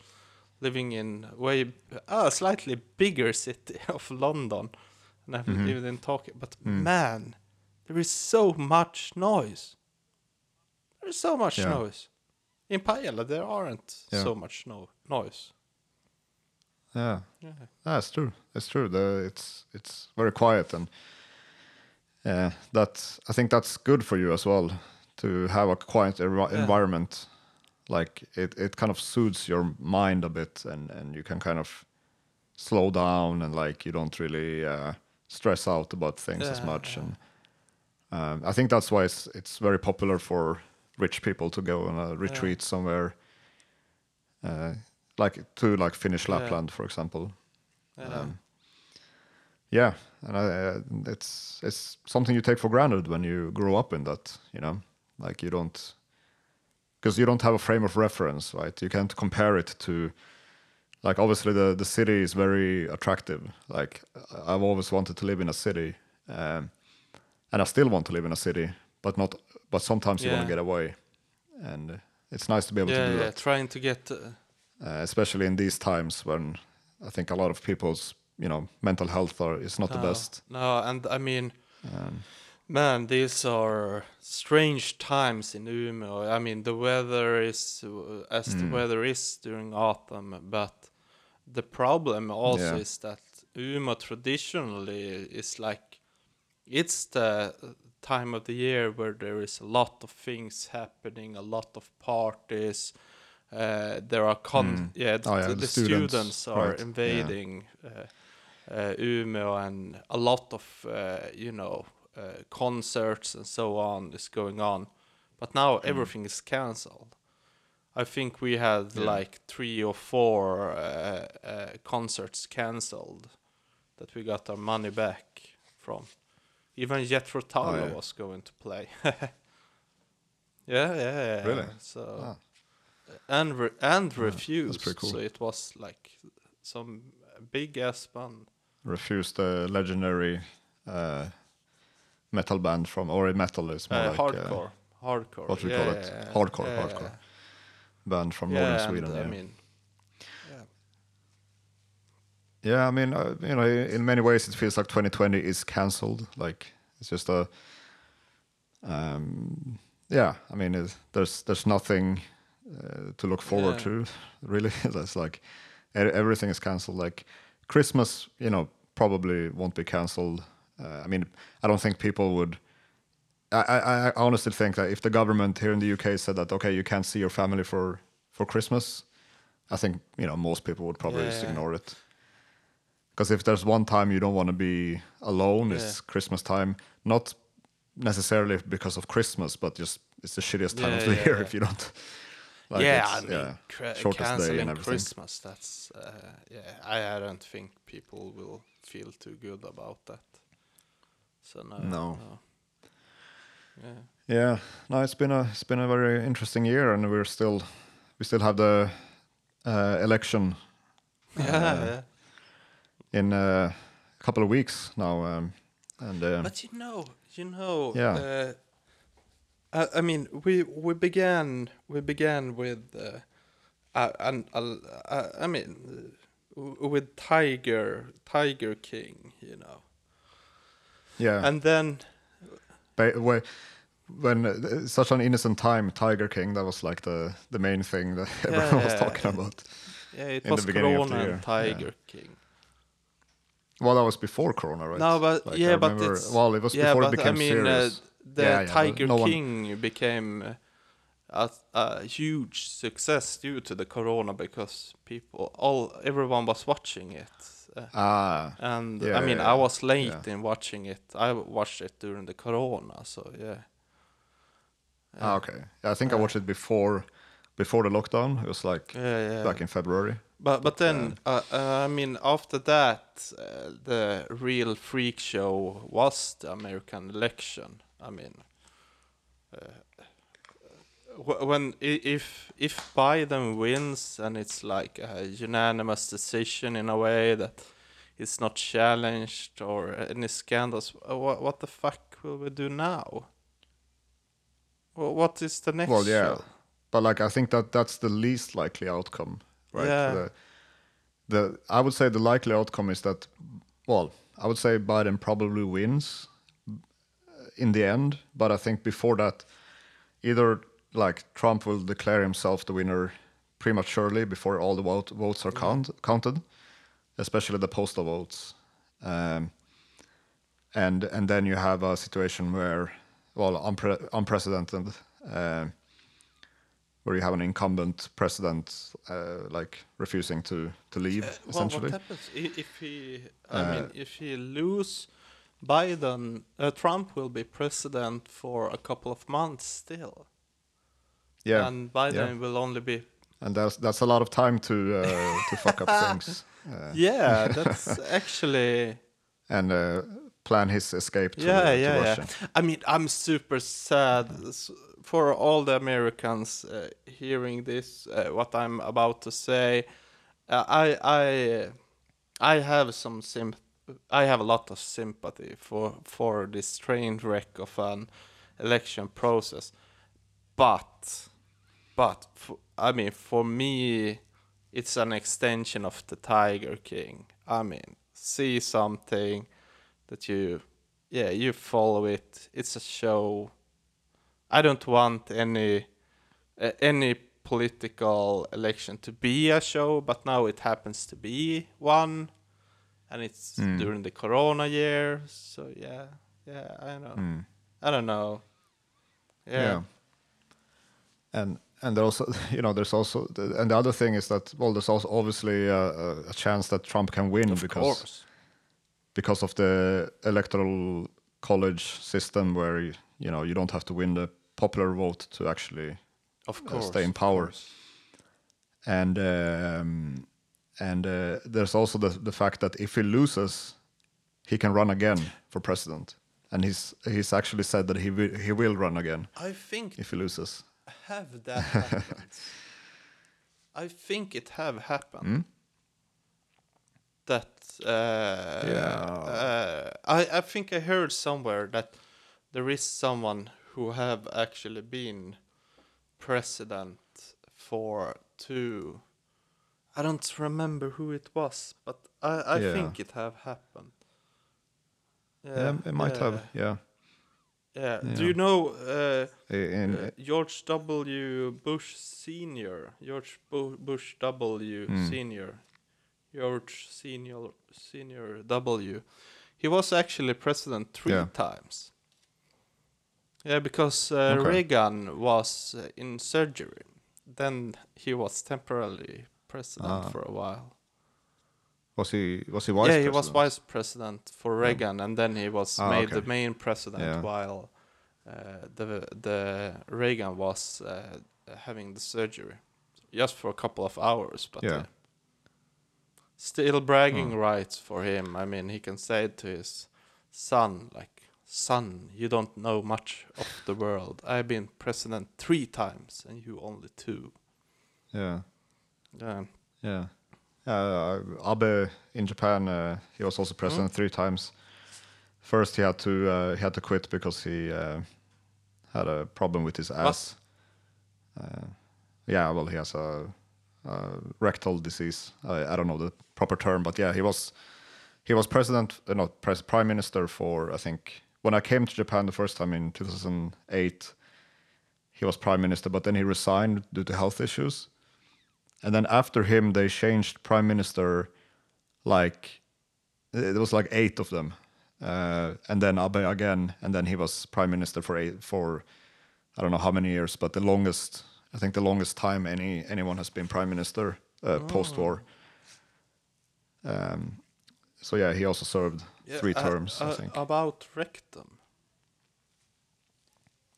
living in way a slightly bigger city (laughs) of London, and I've Mm-hmm. in Tokyo. But Mm. man, there is so much noise. There is so much Yeah. noise. In Pajala, there aren't Yeah. so much no noise. yeah. Yeah. It's true. That's true. The, it's it's very quiet, and yeah, that I think that's good for you as well to have a quiet Yeah. environment. Like it, it kind of soothes your mind a bit, and and you can kind of slow down, and like you don't really uh, stress out about things as much. And um, I think that's why it's it's very popular for rich people to go on a retreat somewhere. Uh, like to like Finnish Yeah. Lapland, for example. Yeah. Um, yeah, and I, uh, it's it's something you take for granted when you grow up in that. You know, like you don't because you don't have a frame of reference, right? You can't compare it to like obviously the the city is very attractive. Like I've always wanted to live in a city, um, and I still want to live in a city, but not. But sometimes you want to get away, and it's nice to be able yeah, to do yeah, that, trying to get. Uh, uh, especially in these times when I think a lot of people's you know mental health are is not the best. No, and I mean, Um, man, these are strange times in Umeå. I mean, the weather is uh, as the Mm. weather is during autumn, but the problem also Yeah. is that Umeå traditionally is like it's the time of the year where there is a lot of things happening, a lot of parties. Uh, there are con Mm. yeah, th- Oh, yeah, the, the students, students, are right, yeah. invading uh, uh, Umeå and a lot of uh, you know uh, concerts and so on is going on, but now Hmm. everything is cancelled. I think we had Yeah. like three or four uh, uh, concerts cancelled that we got our money back from. Even Jethro Tull Oh, yeah. was going to play. (laughs) yeah, yeah, yeah. Really? So Ah. and re- and Yeah, that's Refused. pretty cool. So it was like some big ass band. Refused the legendary uh, metal band from or metal is more Uh, like uh, hardcore, hardcore. what we call it, hardcore, hardcore. Band from Yeah, northern and, Sweden. I yeah. mean, yeah. Yeah, I mean, uh, you know, in many ways, it feels like 2020 is cancelled. Like it's just a, um, yeah. I mean, it's, there's there's nothing uh, to look forward Yeah. to, (laughs) really. (laughs) That's like everything is cancelled. Like Christmas, you know, probably won't be cancelled. Uh, I mean, I don't think people would. I, I, I honestly think that if the government here in the UK said that okay, you can't see your family for for Christmas, I think you know most people would probably just Yeah. ignore it. Because if there's one time you don't want to be alone, it's Christmas time. Not necessarily because of Christmas, but just it's the shittiest time Yeah, of the yeah, year yeah. if you don't. (laughs) like, yeah, I mean, cra- shortest day and everything. Christmas. That's uh, yeah. I, I don't think people will feel too good about that. So no, No. Yeah, Yeah, no, it's been a it's been a very interesting year, and we're still we still have the uh, election yeah, Uh, in a couple of weeks now, um, and um, But you know, you know, Yeah. uh, I, I mean, we we began we began with, uh, uh, and uh, I mean, uh, with Tiger Tiger King, you know, yeah, and then when uh, such an innocent time, Tiger King, that was like the the main thing that (laughs) everyone was Yeah. talking about. yeah, it In was the beginning of the Corona and yeah. Tiger King. Well, that was before Corona, right? No, but Like, yeah, but it's well, it was yeah, before it became I mean, serious. Uh, the Yeah, yeah, but Tiger no one- King became uh, a, a huge success due to the Corona because people, all everyone was watching it. Uh, ah, and Yeah, I mean, yeah, I was late yeah. in watching it. I watched it during the Corona, so yeah. ah, okay. Yeah, I think I Uh, watched it before before the lockdown. It was like back in February. But but then uh, uh, I mean after that uh, the real freak show was the American election. I mean uh, when if if Biden wins and it's like a unanimous decision in a way that it's not challenged or any scandals, uh, what what the fuck will we do now? Wh- What is the next Well, yeah, show? but like I think that that's the least likely outcome, right? Yeah. The, the I would say the likely outcome is that, well, I would say Biden probably wins in the end, but I think before that, either like Trump will declare himself the winner prematurely before all the vote, votes are count, counted, especially the postal votes. Um, and and then you have a situation where, well, unpre- unprecedented, uh, where you have an incumbent president uh, like refusing to to leave Uh, well, essentially. what happens if he? I Uh, mean, if he lose, Biden, uh, Trump will be president for a couple of months still, yeah, and Biden yeah. will only be and that's that's a lot of time to uh, to fuck up (laughs) things uh, Yeah, (laughs) that's actually and uh, plan his escape to, yeah, to yeah, yeah. I mean, I'm super sad for all the Americans uh, hearing this. Uh, what I'm about to say, uh, I, I, I have some sim. I have a lot of sympathy for for this train wreck of an election process, but, but for, I mean, for me, it's an extension of the Tiger King. I mean, see something that you yeah you follow it. It's a show. I don't want any uh, any political election to be a show but now it happens to be one and it's during the corona year. So yeah yeah i know i don't know. Yeah, yeah. and and there also (laughs) you know there's also the, and the other thing is that well there's also obviously a, a- a chance that Trump can win of because course. because of the electoral college system where you, know you don't have to win the popular vote to actually of uh, course stay in power. and um, and uh, there's also the the fact that if he loses he can run again for president. And he's he's actually said that he will he will run again i think if he loses have that happened? (laughs) I think it have happened. That uh, Yeah. uh, I I think I heard somewhere that there is someone who have actually been president for two. I don't remember who it was, but I I Yeah. think it have happened. yeah, it might have yeah Yeah. Do you know? Uh, in, uh, George W. Bush Senior, George Bu- Bush W. Hmm. Senior, George Senior Senior W. He was actually president three Yeah. times. Yeah, because uh, Okay. Reagan was uh, in surgery. Then he was temporarily president Ah. for a while. Was he was he vice yeah, he was president? vice president for Reagan, and then he was Ah, made okay. the main president Yeah. while uh, the the Reagan was uh, having the surgery, just for a couple of hours. But Yeah. uh, still bragging rights for him. I mean, he can say to his son, like, "Son, you don't know much of the world. I've been president three times, and you only two." yeah Yeah. Yeah. Uh, Abe in Japan, uh, he was also president three times. First, he had to uh, he had to quit because he uh, had a problem with his ass. Uh, yeah, well, he has a, a rectal disease. I, I don't know the proper term, but yeah, he was he was president, uh, not pres- prime minister for I think when I came to Japan the first time in 2008. He was prime minister, but then he resigned due to health issues. And then after him, they changed prime minister, like it was like eight of them, uh, and then Abe again, and then he was prime minister for eight for I don't know how many years, but the longest I think the longest time any anyone has been prime minister uh, post war. Um, so yeah, he also served three uh, terms, I uh, think. About rectum.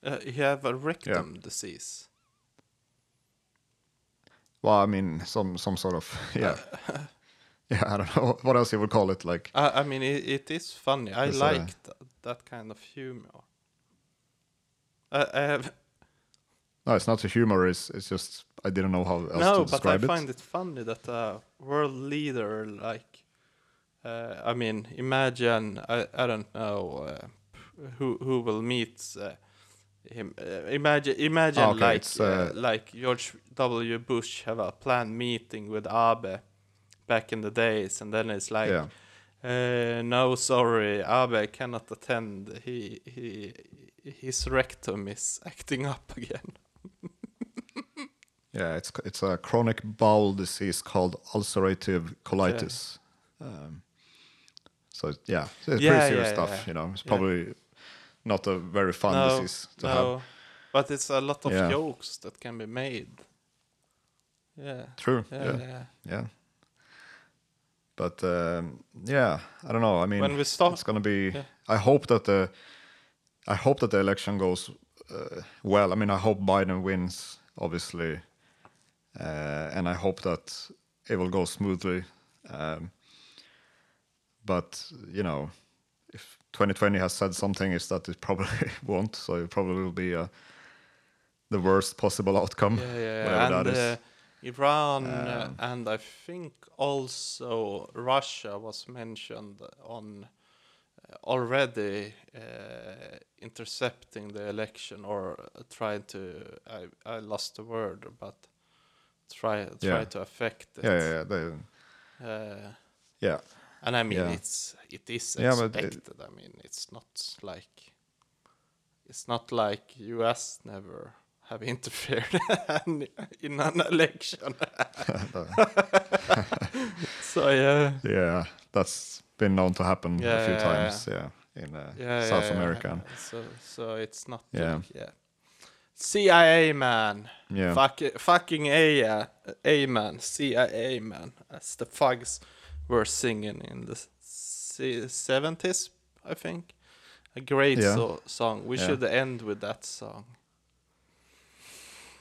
Uh, he have a rectum disease. Well, I mean, some some sort of (laughs) yeah, (laughs) yeah. I don't know what else you would call it. Like I, I mean, it, it is funny. I uh, like th- that kind of humor. I have (laughs) no, it's not a humor. It's it's just I didn't know how else no, to describe it. No, but I describe it. find it funny that a world leader like, uh, I mean, imagine I, I don't know uh, who who will meet uh, him. Uh, imagine imagine Ah, okay, like uh, like George W. Bush have a planned meeting with Abe back in the days, and then it's like. yeah. Uh, no, sorry, Abe cannot attend. He he his rectum is acting up again. (laughs) Yeah, it's it's a chronic bowel disease called ulcerative colitis. Um, so it's- yeah, it's pretty serious yeah, stuff. yeah. You know, it's Yeah. probably not a very fun no, disease to no, have. but it's a lot of Yeah. jokes that can be made. Yeah, True. yeah, Yeah, yeah. yeah. But um, yeah, I don't know. I mean, When we start- it's gonna be. I hope that the, I hope that the election goes uh, well. I mean, I hope Biden wins, obviously. uh, and I hope that it will go smoothly. Um, but you know, 2020 has said something, is that it probably (laughs) won't. So it probably will be uh, the worst possible outcome. Yeah, yeah, whatever and that is. uh, Iran uh, and I think also Russia was mentioned on uh, already uh, intercepting the election or uh, trying to. I I lost the word, but try try Yeah. to affect it. yeah, yeah, yeah, they, yeah. And I mean, Yeah. it's it is Yeah, it- expected. I mean, it's not like it's not like U.S. never have (laughs) interfered in- an election. (laughs) so yeah, Yeah, that's been known to happen a few yeah, yeah. times. Yeah, in uh, yeah, South yeah, yeah. America. So so it's not. Yeah. like- yeah. CIA man, Yeah, Fuck, fucking A, uh, A man, CIA man, as the Fugs were singing in the seventies, I think. A great Yeah. so- song. We Yeah. should end with that song.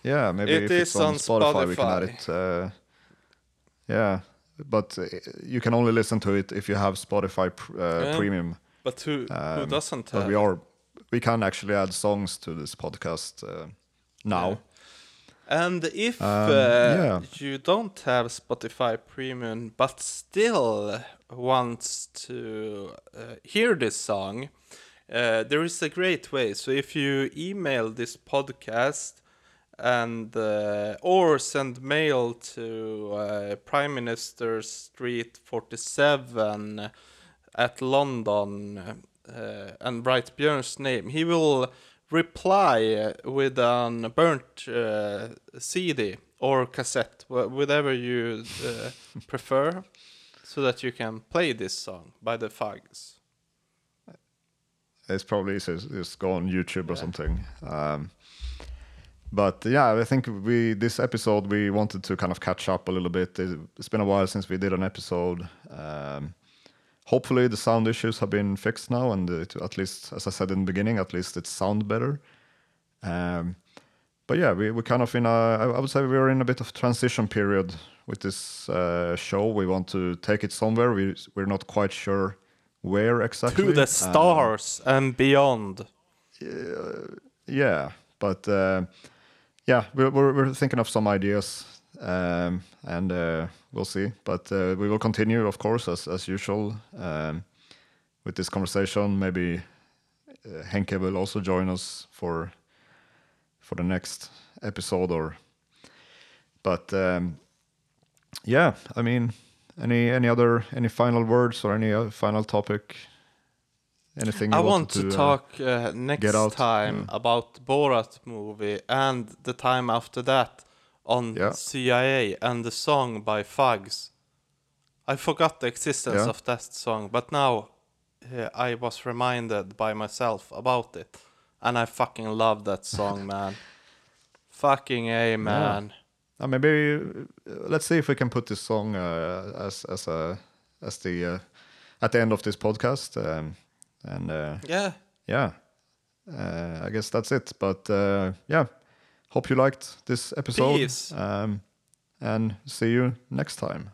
yeah. Maybe It if is it's on, on Spotify, we can add it. Uh, yeah, but uh, you can only listen to it if you have Spotify pr- uh, Yeah. Premium. But who who Um, doesn't But we are we can actually add songs to this podcast uh, now. And if Um, uh, yeah. you don't have Spotify Premium but still wants to uh, hear this song, uh, there is a great way. So if you email this podcast and uh, or send mail to uh, Prime Minister Street 47 at London uh, and write Björn's name, he will reply uh, with an burnt uh, CD or cassette, whatever you uh, (laughs) prefer, so that you can play this song by the Fugs. It's probably easier to just go on YouTube or Yeah. something. Um, but yeah, I think we this episode we wanted to kind of catch up a little bit. It- It's been a while since we did an episode. Um, hopefully, the sound issues have been fixed now, and it, at least, as I said in the beginning, at least it sound better. Um, but yeah, we we kind of in a I would say we're in a bit of transition period with this uh, show. We want to take it somewhere. We we're not quite sure where exactly. To the Um, stars and beyond. yeah, but uh, yeah, we're, we're we're thinking of some ideas, um, and uh, we'll see. But uh, we will continue, of course, as as usual, um, with this conversation. Maybe uh, Henke will also join us for for the next episode, or but um, yeah, I mean, any any other any final words or any other final topic? Anything you I want to, uh, talk uh, next time yeah. about Borat movie and the time after that on Yeah. CIA and the song by Fugs. I forgot the existence Yeah. of that song, but now uh, I was reminded by myself about it, and I fucking love that song, (laughs) man. fucking a man. Uh, maybe uh, let's see if we can put this song uh, as as a as the uh, at the end of this podcast, um, and uh, Yeah. yeah, uh, I guess that's it. But uh, yeah, hope you liked this episode, Peace. um, and see you next time.